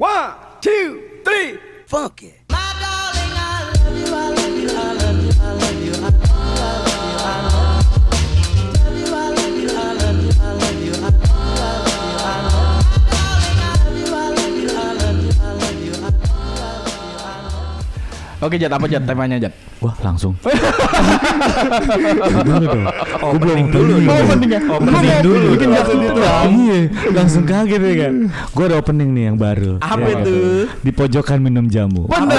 One, two, three, funk Oke Jat, apa Jat temanya Jat? Wah langsung. Opening dulu. Oh, opening ya. Opening dulu. Bikin langsung gitu. Iya, langsung kaget ya kan. Gue ada opening nih yang baru. Apa Ya kan? itu? Di pojokan minum jamu. Bener.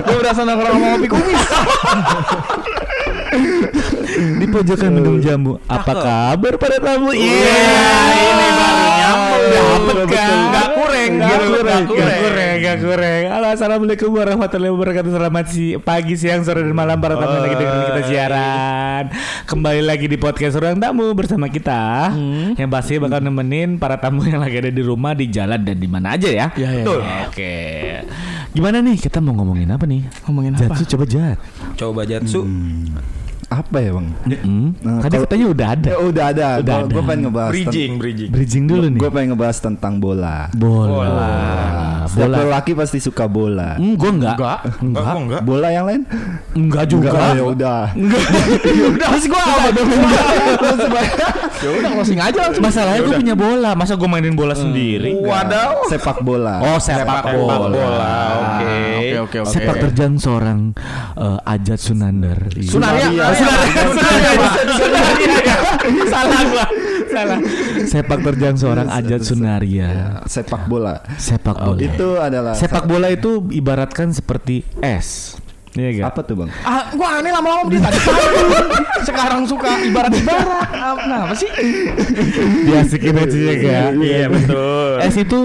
Gue berasa nongkrong sama kopi kumis. Di pojokan minum jamu. Apa kabar para tamu? Iya, ini baru. Dapet kan? Gak kurang. Gak gitu, kurang, Gak gak kurang, gak kurang. Halo, assalamualaikum warahmatullahi wabarakatuh. Selamat si pagi, siang, sore, dan malam para tamu lagi dengerin kita siaran. Kembali lagi di podcast Ruang Tamu bersama kita, yang pasti bakal nemenin para tamu yang lagi ada di rumah, di jalan dan di mana aja ya. Iya, iya, Betul. iya. Oke. Gimana nih? Kita mau ngomongin apa nih? Ngomongin apa? Jatsu coba Jat. Coba Jatsu. Apa ya bang? Hmm. Nah, Tadi kalau- katanya udah ada. Ya, udah ada. Udah ada. Gue pengen ngebahas. Bridging, bridging. Bridging dulu nih. Gue pengen ngebahas tentang bola. Bola. Bola. Setiap Bola. lelaki pasti suka bola. Hmm, gue enggak. Enggak. Enggak. Enggak. enggak. Bola yang lain? Enggak juga. Enggak, ya udah. Udah Terus gue apa dong? Ya udah closing aja langsung. Masalahnya gue punya bola. Masa gue mainin bola sendiri? Wadaw. Sepak bola. Oh sepak, bola. Oke. Oke, oke, oke. Sepak terjang seorang eh, Ajat Sunander. Sunaria. Oh. Salah gua. Salah. Sepak terjang seorang Ajat Sunaria. Sepak bola. Sepak bola. Itu adalah Sepak bola itu ibaratkan seperti es. Iya gak? apa tuh bang? Ah, gua aneh lama-lama dia tadi Sekarang suka ibarat-ibarat. Ah, Kenapa sih? Diasikin aja ya gak? Iya, betul. Es itu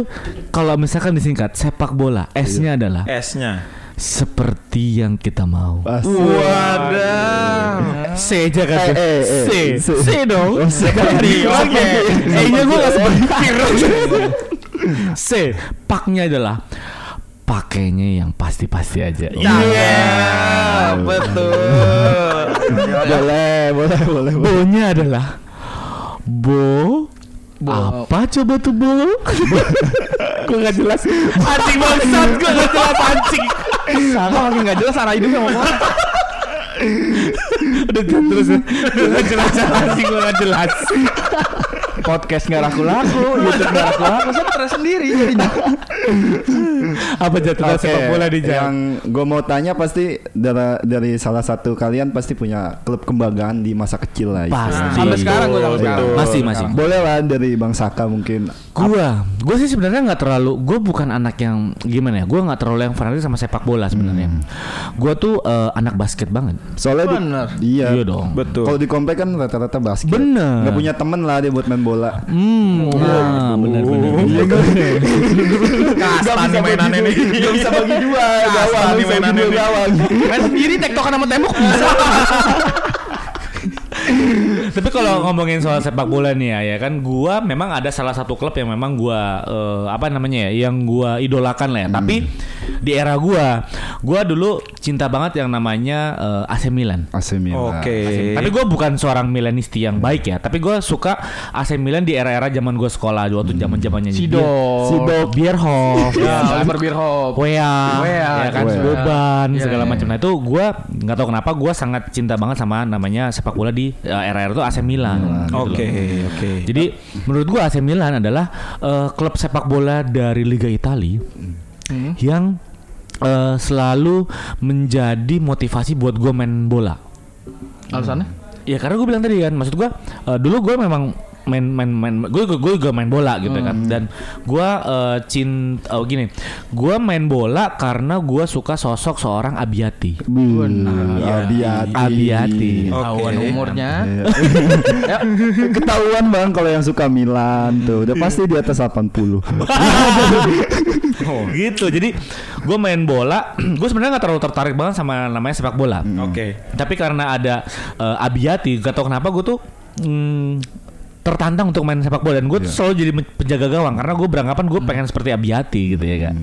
kalau misalkan disingkat sepak bola, S-nya adalah S-nya. seperti yang kita mau. Pas. Wadah. C aja kan? Eh, eh, eh. C. C. C dong. Oh, C. Oke. E-nya gue gak sepikir. C. Paknya adalah pakainya yang pasti-pasti aja. Iya, betul. Boleh, boleh, boleh. Bo-nya adalah Bo apa coba tuh Bo? gue gak jelas Anjing bangsat gue gak jelas anjing Sama lagi nggak jelas arah hidupnya ngomong. Udah terus gak jelas anjing gue gak jelas. Podcast nggak laku-laku, YouTube nggak laku-laku, saya stres sendiri jadinya. Apa jatuh Oke, sepak bola di jalan Yang gue mau tanya pasti dari, dari salah satu kalian pasti punya klub kebanggaan di masa kecil lah. Pasti. istilahnya. Sampai sekarang gue sampai sekarang. Masih, masih. Boleh lah dari Bang Saka mungkin. Gua, gua sih sebenarnya nggak terlalu, gua bukan anak yang gimana ya, gua nggak terlalu yang fanatik sama sepak bola sebenarnya. Gua tuh eh, anak basket banget. Soalnya di- Bener. iya. Iya dong. Betul. Kalau di komplek kan rata-rata basket. Bener. Gak punya temen lah dia buat main bola. Hmm, nah, benar benar. Iya Kastan nih mainannya nih. Gak bisa bagi dua gawang. Gak bisa bagi dua gawang. Main sendiri tektokan sama tembok bisa. Tapi kalau ngomongin soal sepak bola nih ya, ya kan gua memang ada salah satu klub yang memang gua eh, apa namanya ya, yang gua idolakan lah ya. Tapi di era gua, gua dulu cinta banget yang namanya eh, AC Milan. AC Milan. Oke. Tapi gue bukan seorang Milanisti yang baik ya, tapi gue suka AC Milan di era-era zaman gue sekolah waktu zaman zamannya Sidor. Sidor, Bierhoff, Ya, Oliver Bierhoff. Wea, Wea, ya kan, Wea. Boban, Iya, segala iya. macam. Nah itu gue nggak tahu kenapa gue sangat cinta banget sama namanya sepak bola di eh, era-era itu AC Milan. gitu Oke, oke. Jadi menurut gue AC Milan adalah eh, klub sepak bola dari Liga Italia Hmm. yang eh, selalu menjadi motivasi buat gue main bola. Alasannya? Ya karena gue bilang tadi kan, maksud gue eh, dulu gue memang main main main gue gue juga main bola gitu kan dan gue eh, cinta oh gini gue main bola karena gue suka sosok seorang Abiati Benar. Iya. Abiati. Abiati. Ketahuan Iya. umurnya. Ya. Ketahuan bang kalau yang suka Milan tuh udah pasti di atas 80 Oh, gitu jadi gue main bola gue sebenarnya nggak terlalu tertarik banget sama namanya sepak bola Oke. tapi karena ada eh, Abiati gak tau kenapa gue tuh mm, tertantang untuk main sepak bola. Dan gue tuh selalu jadi penjaga gawang. Karena gue beranggapan gue pengen seperti Abiati gitu ya kan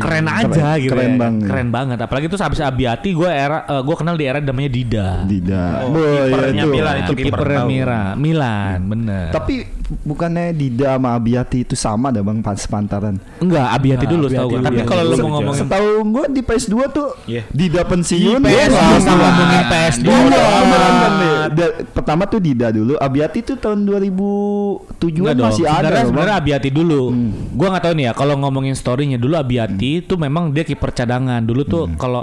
keren aja Keren- gitu keren ya. banget. keren banget. Apalagi tuh habis Abiati gue era gue kenal di era namanya Dida. Tidak. Oh, Boy, kipernya itu. Milan itu kiper kipernya. Mira Milan bener. Tapi bukannya Dida sama Abiati itu sama dah Bang pas pantaran. Enggak, Abiati Nah, dulu tahu dulu, Tapi kalau lu Se- mau ngomongin Setahu gua di PS2 tuh Iya. Dida pensiun. Di PS2 Wah, sama ngomongin PS2 Iya, pertama tuh Dida dulu, Abiati tuh tahun 2007 Enggak dong. masih ada Sebenarnya. Abiati dulu. Gua nggak tahu nih ya kalau ngomongin storynya dulu Abiati itu memang dia kiper cadangan. Dulu tuh kalau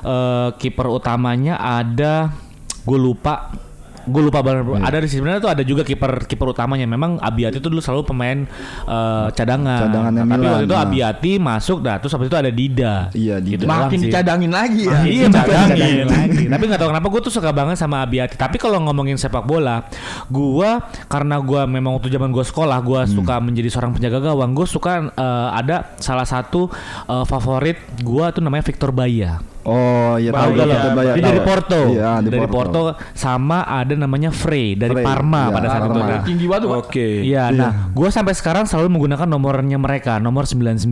eh, kiper utamanya ada gue lupa gue lupa banget ada di sini sebenarnya tuh ada juga kiper kiper utamanya memang Abiati itu dulu selalu pemain eh, cadangan Cadangannya tapi Milan, waktu itu nah. Abiati masuk dah terus habis itu ada Dida Iya, Dida. Gitu Makin sih. dicadangin lagi ya. Iya cadangin lagi. Tapi nggak tahu kenapa gue tuh suka banget sama Abiati. Tapi kalau ngomongin sepak bola, gue karena gue memang waktu zaman gue sekolah, gue suka menjadi seorang penjaga gawang. Gue suka eh, ada salah satu eh, favorit gue tuh namanya Victor Baya. Oh, iya tahu Tahu gua, gak Victor lo? Baya, Dia tahu. dari Porto. Iya, di dari Porto. sama ada namanya Frey dari Frey, Parma iya, pada saat Parma. itu. Tinggi banget. Oke. Iya, nah, gue sampai sekarang selalu menggunakan nomornya mereka, nomor 99.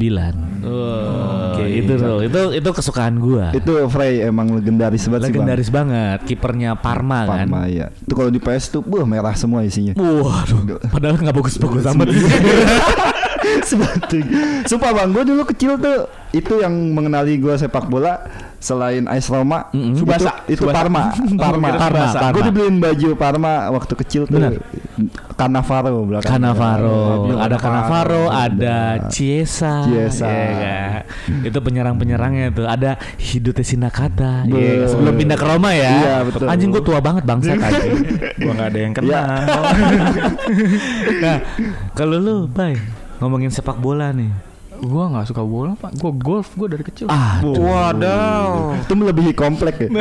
Oke, itu tuh, itu itu kesukaan gue. Itu Frey emang legendaris banget sih, Bang. Legendaris banget, kipernya Parma, kan. Parma ya. Itu kalau di PS tuh, buh merah semua isinya. Waduh, padahal nggak bagus-bagus amat. Sebatu. Sumpah bang, gue dulu kecil tuh itu yang mengenali gue sepak bola selain AS Roma, Mm-mm. itu, Subasa. itu Subasa. Parma, Parma, Parma, Parma. Gue dibeliin baju Parma waktu kecil tuh. Bener. Cannavaro belakang. Cannavaro, Iya, ada Cannavaro, ada Chiesa, Chiesa. iya kan? itu penyerang-penyerangnya tuh, ada Hidute Sinakata, iya kan? sebelum pindah ke Roma ya. Iya, betul. Anjing gua tua banget bangsat anjing. Gua nggak ada yang kenal. Iya. nah, kalau lu, Bay, ngomongin sepak bola nih. Gua nggak suka bola, Pak. Gua golf gua dari kecil. Ah, Wadaw. Itu melebihi komplek ya.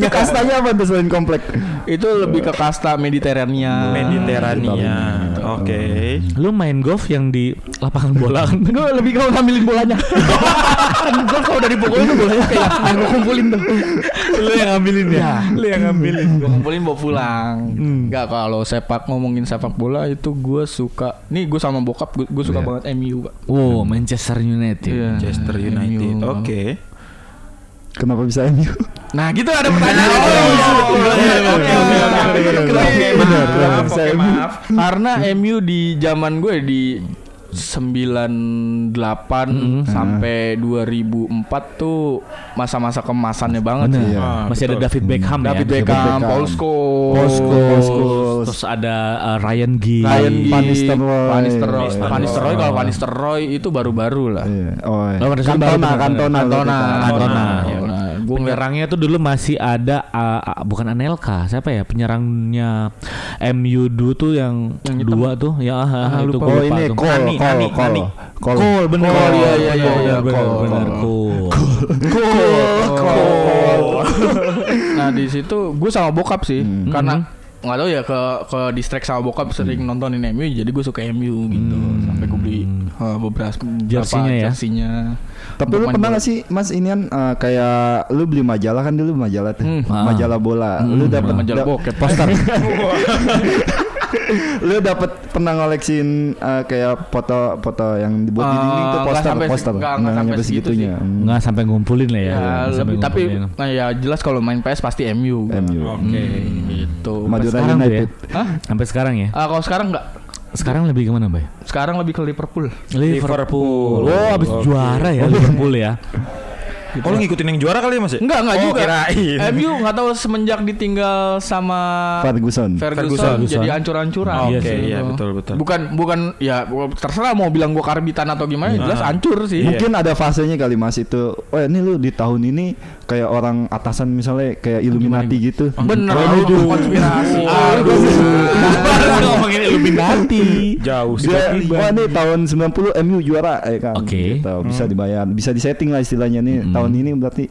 itu kastanya apa tuh selain komplek? Itu lebih ke kasta Mediterania. Mediterania. Oke. lu main golf yang di lapangan bola kan? Gue lebih kalau ngambilin bolanya. gue kalau dari pukul itu bolanya kayak yang gue kumpulin tuh. lu yang ngambilin ya? Lu yang ngambilin. Gue kumpulin bawa pulang. Enggak kalau sepak ngomongin sepak bola itu gue suka. Nih gue sama bokap gue suka banget MU, Pak. Oh, Manchester United. Iya. Manchester United. Oke. Kenapa bisa MU? Nah gitu ada pertanyaan. Oh, iya. Oke, oke, oke, oke, oke. Oke, Bener, maaf. Karena MU di zaman gue di 98 sampai 2004 tuh masa-masa kemasannya banget Bener. sih. Iya. Ah, Masih ada betul. David Beckham ya. David David Beckham, Beckham. Paul Scholes, Paul Scholes. Terus ada uh, Ryan Giggs. Ryan Giggs, Van Nistelrooy. Van Nistelrooy, Van Van Nistelrooy kalau Van Nistelrooy itu baru-baru lah. Iya. Oh, iya. Oh, Van Nistelrooy Cantona, baru- Cantona, Cantona, Cantona. Cantona. Ngeliat Penyerangnya tuh dulu masih ada uh, uh, bukan Anelka, siapa ya penyerangnya MU dulu tuh yang, Yang hitam. dua tuh ya ah, ah, Ah, itu lupa. gua Oh lupa ini tuh. Cole, Nani, Cole, Nani, Cole. Cole. Cole bener. Cole, iya, iya, iya, bener, iya, bener, Cole. bener, Cole. Nah di situ gue sama bokap sih, Hmm. karena nggak tahu ya ke ke distract sama bokap sering nontonin MU, jadi gue suka MU gitu. Sampai gue beli uh, beberapa Hmm. Jersinya ya? jersinya. Tapi lu pernah gak sih Mas Inian eh, kayak lu beli majalah kan dulu majalah tuh. Hmm. Majalah bola. Lu dapat majalah bokep poster. lu dapat pernah ngoleksin eh, kayak foto-foto yang dibuat di Eh, dinding tuh nggak poster sampai- poster. nggak- nggak sampai segitu segitunya. Hmm. Nggak sampai ngumpulin lah ya. ya, sampai lebih, tapi nah, ya jelas kalau main PS pasti MU. MU. Oke. Gitu. Madura sekarang tuh ya. United. Hah? Sampai sekarang ya. Ah, kalau sekarang nggak. Sekarang lebih ke mana, Bay? Sekarang lebih ke Liverpool. Liverpool. Oh, abis Oke. juara ya Liverpool ya. Oh, lu ngikutin yang juara kali ya, Mas? ya? Enggak, enggak Oh, juga. kirain. MU nggak tahu semenjak ditinggal sama Ferguson. Ferguson, Ferguson. jadi ancur-ancuran. Oke, Iya sih. iya betul betul. Bukan bukan ya terserah mau bilang gua karbitan atau gimana jelas hancur sih. Mungkin ada fasenya kali Mas itu. Oh, ini lu di tahun ini kayak orang atasan misalnya kayak Illuminati gitu. Bener, Oh, aduh, aduh. konspirasi. Aduh. ngomongin Illuminati. Jauh sih. Dia, wah nih tahun 90 MU juara eh kan. Oke. Gitu, bisa dibayar, bisa disetting lah istilahnya nih. Tahun ini berarti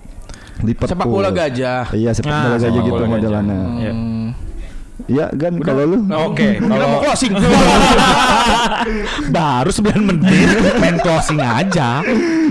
Liverpool. Sepak bola gajah. Iya, sepak Ah, bola gajah sepak gitu gajah. modelannya. Iya. Hmm. Iya kan kalau lu Oke, mau kalau closing. Baru 9 menit main closing aja.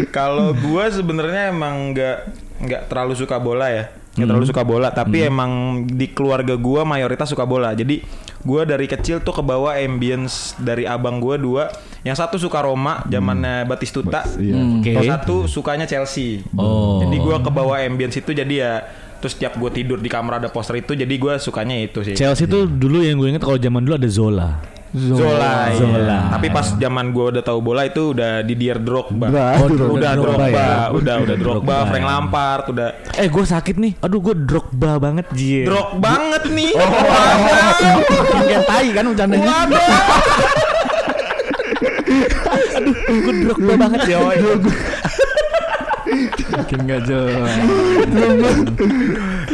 kalau gua sebenarnya emang nggak nggak terlalu suka bola ya. Nggak terlalu suka bola, tapi emang di keluarga gua mayoritas suka bola. Jadi gua dari kecil tuh kebawa ambience dari abang gua dua. Yang satu suka Roma zamannya Batistuta. Iya. Oke. Yang satu sukanya Chelsea. Oh. Jadi gua kebawa ambience itu jadi ya Terus tiap gue tidur di kamar ada poster itu, jadi gue sukanya itu sih. Chelsea tuh dulu yang gue inget kalau zaman dulu ada Zola. Zola. Zola. Tapi pas zaman gue udah tahu bola itu udah Didier Drogba. Drogba. Oh, Drogba udah Drogba, ya. udah udah Drogba, Drogba, Frank ya. Lampard, udah Eh gue sakit nih. Aduh gue Drogba banget Jir. drog banget nih. Kayak tai kan bercandanya. gue Drogba banget ya. Makin gak jelas.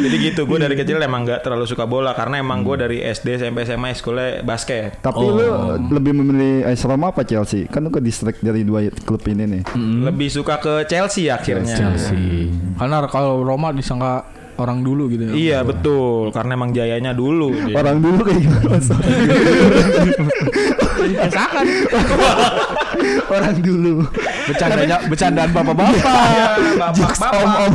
Jadi gitu, gue dari kecil emang nggak terlalu suka bola karena emang gue dari SD sampai SMA sekolahnya basket. Tapi lu lebih memilih AS Roma apa Chelsea? Kan lu ke distrik dari dua klub ini nih. Lebih suka ke Chelsea akhirnya. Chelsea. Karena kalau Roma disangka orang dulu gitu ya. Iya betul, karena emang jayanya dulu. dia. Orang dulu kayak gimana? Kesakan. Orang dulu. Bercandanya bercandaan bapak-bapak. Jokes Om-om.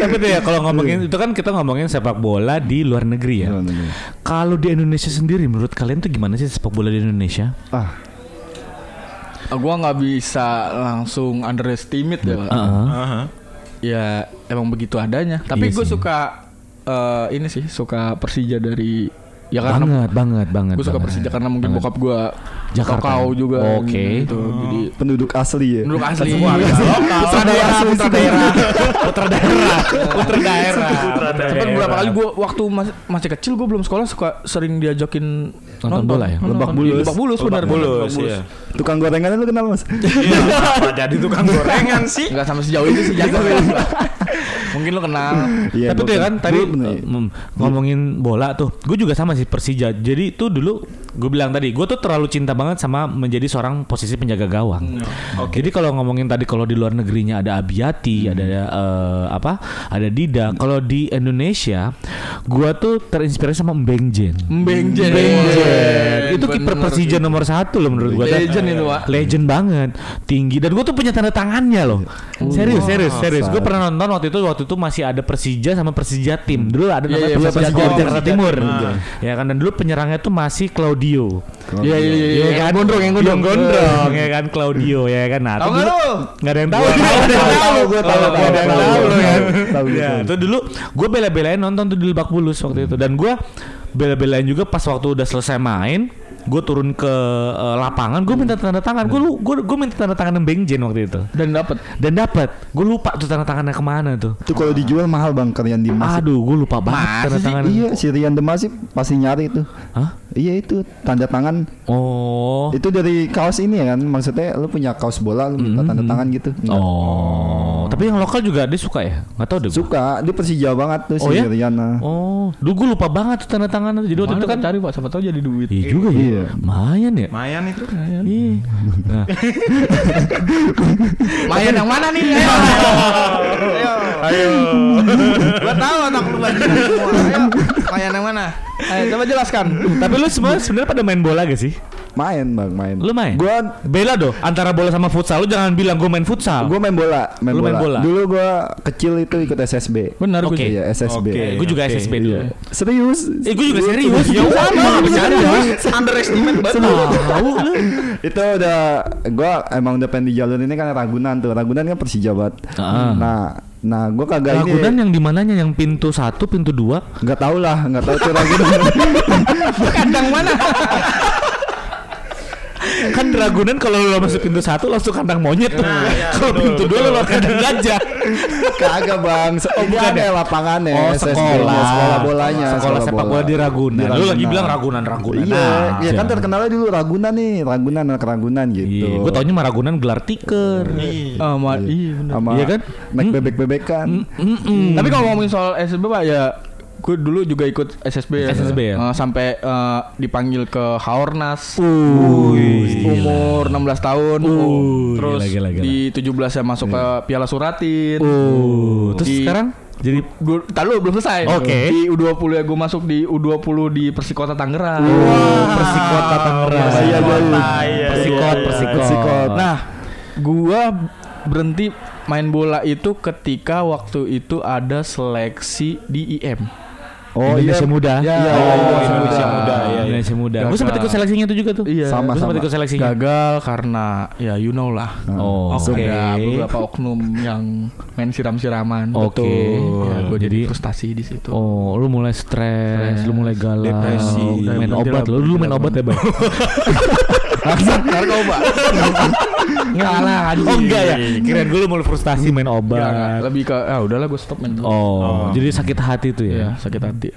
Tapi tuh ya kalau ngomongin itu kan kita ngomongin sepak bola di luar negeri ya. Kalau di Indonesia sendiri menurut kalian tuh gimana sih sepak bola di Indonesia? Ah, Gua nggak bisa langsung underestimate ya. Heeh. Aha. Ya emang begitu adanya. Tapi Iya gue suka eh, ini sih suka Persija dari ya karena banget, banget, banget. gue suka banget. Persija karena mungkin Banget. bokap gue Jakarta. kau juga Oke. gitu. Jadi penduduk asli ya. Penduduk asli. Keluarga lokal. Putra daerah, putra daerah. Putra daerah, putra daerah. Tapi beberapa kali gue waktu masih, masih kecil gue belum sekolah suka sering diajakin Nonton bola ya? Lebak. Bulus. Lebak bulus benar Bulus, iya. Tukang gorengan lu kenal Mas? Iya, jadi tukang gorengan sih? Enggak sampai sejauh itu sih jago ya. Mungkin lo kenal. Iya, Tapi tuh ya kan tadi eh, ngomongin bola tuh, gue juga sama sih Persija. Jadi tuh dulu gue bilang tadi, gue tuh terlalu cinta banget sama menjadi seorang posisi penjaga gawang. Jadi kalau ngomongin tadi kalau di luar negerinya ada Abiati, ada eh, apa, ada Dida. Kalau di Indonesia, gue tuh terinspirasi sama Mbeng Jen. Mbeng Jen. Itu kiper Persija nomor satu loh menurut gue. Legend itu, Pak. Legend banget, tinggi. Dan gue tuh punya tanda tangannya loh. serius, serius, serius. Gue pernah nonton waktu itu waktu itu masih ada Persija sama Persija tim. Dulu ada Iya, namanya iya, Persija, Persija Jakarta, Persija Timur. Tim. Ya kan dan dulu penyerangnya tuh masih Claudio. Iya iya iya. Iya Yang gondrong yang gondrong. Yang gondrong ya kan Claudio ya kan. Nah, Tahu tuh nggak dulu- lu? Nggak ada yang tahu. Gua Nggak ada yang tahu, gua tahu, nggak tahu, ada yang tahu, lu kan. tahu, Ya, tahu. itu dulu gue bela-belain nonton tuh di Lebak Bulus waktu itu dan gue bela-belain juga pas waktu udah selesai main gue turun ke eh, lapangan gue minta tanda tangan gue lu gue gue minta tanda tangan Beng Jen waktu itu Dan dapat. dan dapat gue lupa tuh tanda tangannya ke mana tuh Itu kalau dijual mahal Bang kalian di Mas. aduh gue lupa banget Masa tanda tangan Iya, si Rian Demasif pasti nyari itu. Hah? Iya itu tanda tangan. oh Itu dari kaos ini ya kan? Maksudnya lu punya kaos bola lu minta tanda tangan gitu. Enggak. oh tapi yang lokal juga dia suka ya nggak tahu deh gua. Suka, dia Persija banget tuh si Oh ya? Rian. nah. oh dulu gue lupa banget tuh tanda tangan jadi waktu itu kan cari Pak, siapa tahu jadi duit. Iya juga ya. Iya. Mayan ya. Lumayan itu. Iya. Nah, Mayan yang mana nih? Ayo. Ayo. Ayo. Gua tahu anak lu banyak Mayan yang mana? Ayo coba jelaskan. tapi lu semua sebenarnya pada main bola gak sih? Main Bang, main. Lu main? Gua Bela dong antara bola sama futsal. Lu jangan bilang gue main futsal. gua main bola, main, Lu bola. main bola? Dulu gua kecil itu ikut SSB. Benar gue. Iya, SSB. Oke. gue juga Oke, SSB dulu. Serius? Eh gue juga serius. Ya Sama bercanda. Underestimate banget. Tahu lu. itu udah gua emang udah pengen di jalur ini kan Ragunan tuh. Ragunan kan Persija banget. Ah. Nah, nah gua kagak Ragunan ini yang di mananya yang pintu satu, pintu dua. nggak tahu lah, nggak tahu tuh Ragunan. Kandang mana? kan Ragunan kalau lo masuk pintu satu langsung kandang monyet tuh. kalau pintu dua lo lewat kandang gajah. kagak bang. Se- Oh, bukan bukan ya? ya lapangannya. Oh, sekolah. sekolah bolanya. Sekolah sepak bola di Ragunan. Lu lagi bilang Ragunan, Ragunan. Iya, aja. ya kan terkenalnya dulu Ragunan nih, Ragunan anak Ragunan gitu. Iya, gue taunya mah Ragunan gelar tiker. Ah, ma- iya. Sama Iya kan? naik bebek-bebekan. Mm-mm. Tapi kalau ngomongin soal SSB Pak ya gue dulu juga ikut SSB ya. SSB ya? Eh, sampai eh, dipanggil ke Haornas. Umur 16 tahun. Uh, terus gila, gila, gila. di 17 saya masuk ke Piala Suratin. Terus Di- sekarang jadi Gue, belum selesai. Oke. Di U20 ya gue masuk di U20 di Persikota Tangerang. Persikota Tangerang. Iya, iya, iya. iya, Persikot, iya. Persikot. Persikot. Nah, gua berhenti main bola itu ketika waktu itu ada seleksi di IM. Oh Indonesia iya. Muda. Iya, Oh, iya, iya, Indonesia Muda, iya, iya. Indonesia muda. Gue sempat ikut seleksinya itu juga tuh. Iya. Sama, Gue sempat sama. ikut seleksinya. Gagal karena ya you know lah. Oh, oke. Ada beberapa oknum yang main siram-siraman. Oke. Ya, gue jadi Jadi- frustasi di situ. Oh, lu mulai stres, lu mulai galau, Depresi. main obat lu, lu main obat ya, Bang? narkoba. Enggak lah anjing. Oh enggak ya, kirain gue lu mulai frustasi main enggak. obat. Lebih ke ah udahlah gue stop main. Oh, jadi sakit hati tuh Iya, ya? sakit hati.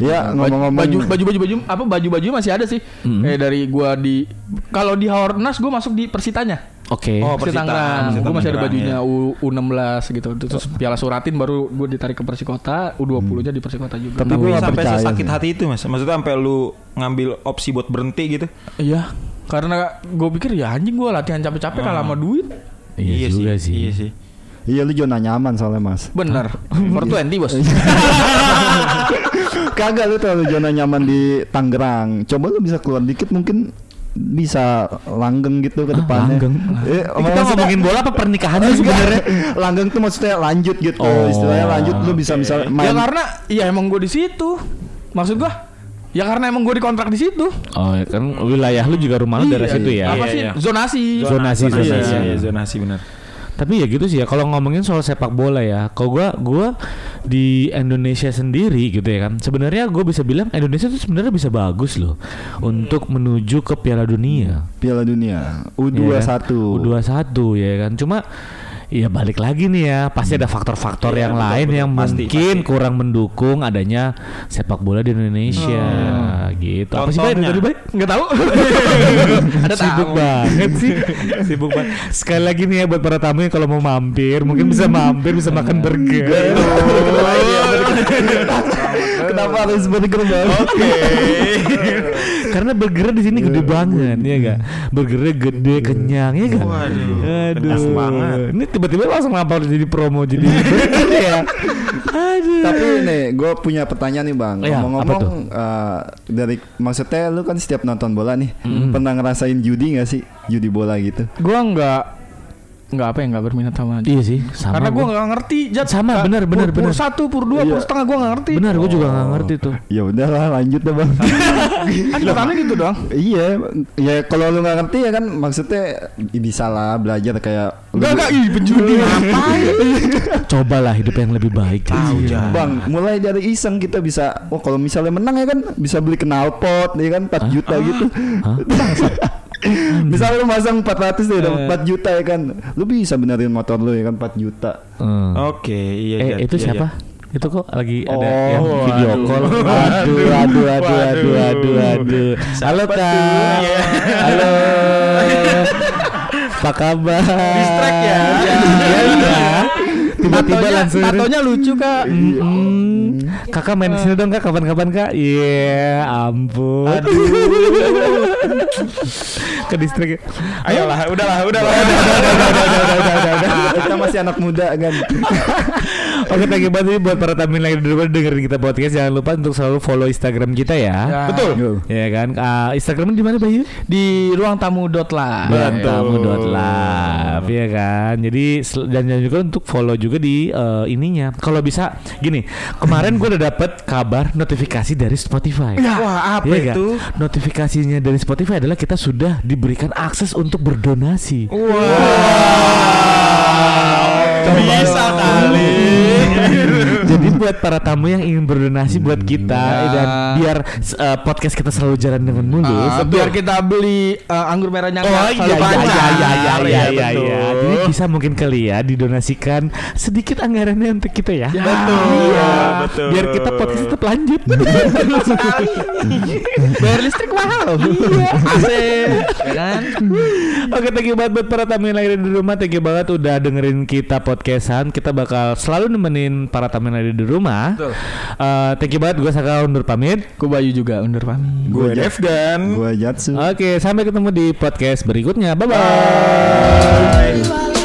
Ya Baju ngomong-ngomong baju baju baju baju apa baju baju masih ada sih. Mm. Eh dari gua di kalau di Haornas gua masuk di Persitanya. Oke. Oh, Persita Persita. Tangerang. Persita Gua masih ada bajunya ya. U, U16 gitu. Terus Piala Suratin baru gua ditarik ke Persikota, U20-nya di Persikota juga. Tapi gue gak sampai sesakit sih. hati itu mas. Maksudnya sampai lu ngambil opsi buat berhenti gitu. Iya, karena gue pikir ya anjing gue latihan capek-capek kalah sama duit. Iya, juga sih. Iya sih. Iya lu zona nyaman soalnya mas Bener. For 20 bos. Kagak lu terlalu zona nyaman di Tangerang Coba lu bisa keluar dikit mungkin bisa langgeng gitu ke depannya. langgeng? Eh, Kita maksudnya- ngomongin bola apa pernikahan sih sebenarnya? langgeng tuh maksudnya lanjut gitu. Oh, Istilahnya lanjut lu bisa misalnya ya main karena ya emang gue di situ. Maksud gue ya karena emang gue dikontrak di situ. Oh, ya kan wilayah lu juga rumah lu dari Iya, situ ya. Apa Iya, sih? iya. Zonasi. Zonasi, Zonasi, zonasi. iya, iya, zonasi benar. Tapi ya gitu sih ya kalau ngomongin soal sepak bola ya, kalau gua gua di Indonesia sendiri gitu ya kan. Sebenarnya gue bisa bilang Indonesia tuh sebenarnya bisa bagus loh untuk menuju ke Piala Dunia. Piala Dunia Ya U21. kan? U21 ya kan. Cuma ya balik lagi nih ya, pasti ada faktor-faktor Iya, yang betul, lain betul. yang Pasti, mungkin pasti. kurang mendukung adanya sepak bola di Indonesia gitu. Apa sih Bay? Contohnya. Dari Bay? Nggak tahu. Ada Sibuk banget sih Sibuk banget Sekali lagi nih ya buat para tamu yang kalau mau mampir Mungkin bisa mampir Bisa makan burger Kenapa harus burger bang? Oke. Karena burgernya di sini gede banget ya gak Burgernya gede kenyang ya gak Waduh, Aduh banget. Ini tiba-tiba langsung lapor jadi promo Jadi burger ya Aduh Tapi nih, gue punya pertanyaan nih bang. Iya, apa Ngomong-ngomong eh, dari maksudnya lu kan setiap nonton bola nih, Mm. pernah ngerasain judi gak sih? Judi bola gitu? Gue nggak nggak apa ya nggak berminat sama. Iya sih sama Karena gue gua. nggak ngerti. Jat. Sama, Nggak- benar, benar, pur, benar. Pur satu, pur dua, pur Iya. setengah gue nggak ngerti. Benar gue juga gak ngerti tuh Ya udahlah lanjut deh bang. Kan pertama gitu doang. iya, ya kalau lu nggak ngerti ya kan maksudnya ya bisa lah belajar kayak. Enggak enggak ih penjudi ngapain? Cobalah hidup yang lebih baik Iya. Bang, mulai dari iseng kita bisa, oh kalau misalnya menang ya kan bisa beli knalpot ya kan 4 juta gitu. Hah? Misalnya lu masang 400 deh dapat 4 juta ya kan. Lu bisa benerin motor lu ya kan 4 juta. Hmm. Oke, iya Eh Jat, itu iya, siapa? Jat. Itu kok lagi ada Oh, yang video waduh. call. Aduh, aduh, aduh, aduh, aduh, aduh. Halo Siapa kak. tuh? Iya. Halo. Apa kabar? Distract ya. Iya, iya. Tiba-tiba langsung. tatonya lucu kak. Mm-mm. Kakak main sini dong kak kapan-kapan kak? Iya, ampun. Ke distrik. Ayolah, udahlah, udahlah. Kita masih anak muda kan. Oke, thank you banget buat para tamu yang lagi di rumah dengerin kita podcast. Jangan lupa untuk selalu follow Instagram kita ya. Ya. Betul. Ya kan? Ah, Instagramnya di mana Bayu? Di ruang tamu dot lah. tamu dot live ya kan jadi dan jangan juga untuk follow juga di eh, ininya kalau bisa gini kemarin gue udah dapet kabar notifikasi dari Spotify Wah, apa Iya nggak? itu? notifikasinya dari Spotify adalah kita sudah diberikan akses untuk berdonasi Bisa kali. jadi buat para tamu yang ingin berdonasi buat kita Ya. dan biar eh, podcast kita selalu jalan dengan mulus Ah, biar kita beli uh, anggur merah nyangka Oh selalu iya iya panjang. iya iya iya iya Iya, iya. betul. Jadi bisa mungkin kali ya didonasikan sedikit anggarannya untuk kita ya. Betul. Iya. betul. Biar kita podcast tetap lanjut. Bayar listrik mahal. Iya. AC. Ya kan? Oke, thank you banget buat para tamu yang lagi di rumah. Thank you banget udah dengerin kita podcastan. Kita bakal selalu nemenin para tamu yang lagi di rumah. Betul. Eh, thank you banget. Gue Saka undur pamit. Ku Bayu juga undur pamit. Gue Devdan. Gua Jatsu. Oke, sampai ketemu di podcast berikutnya. Bye bye. Bye. Bye.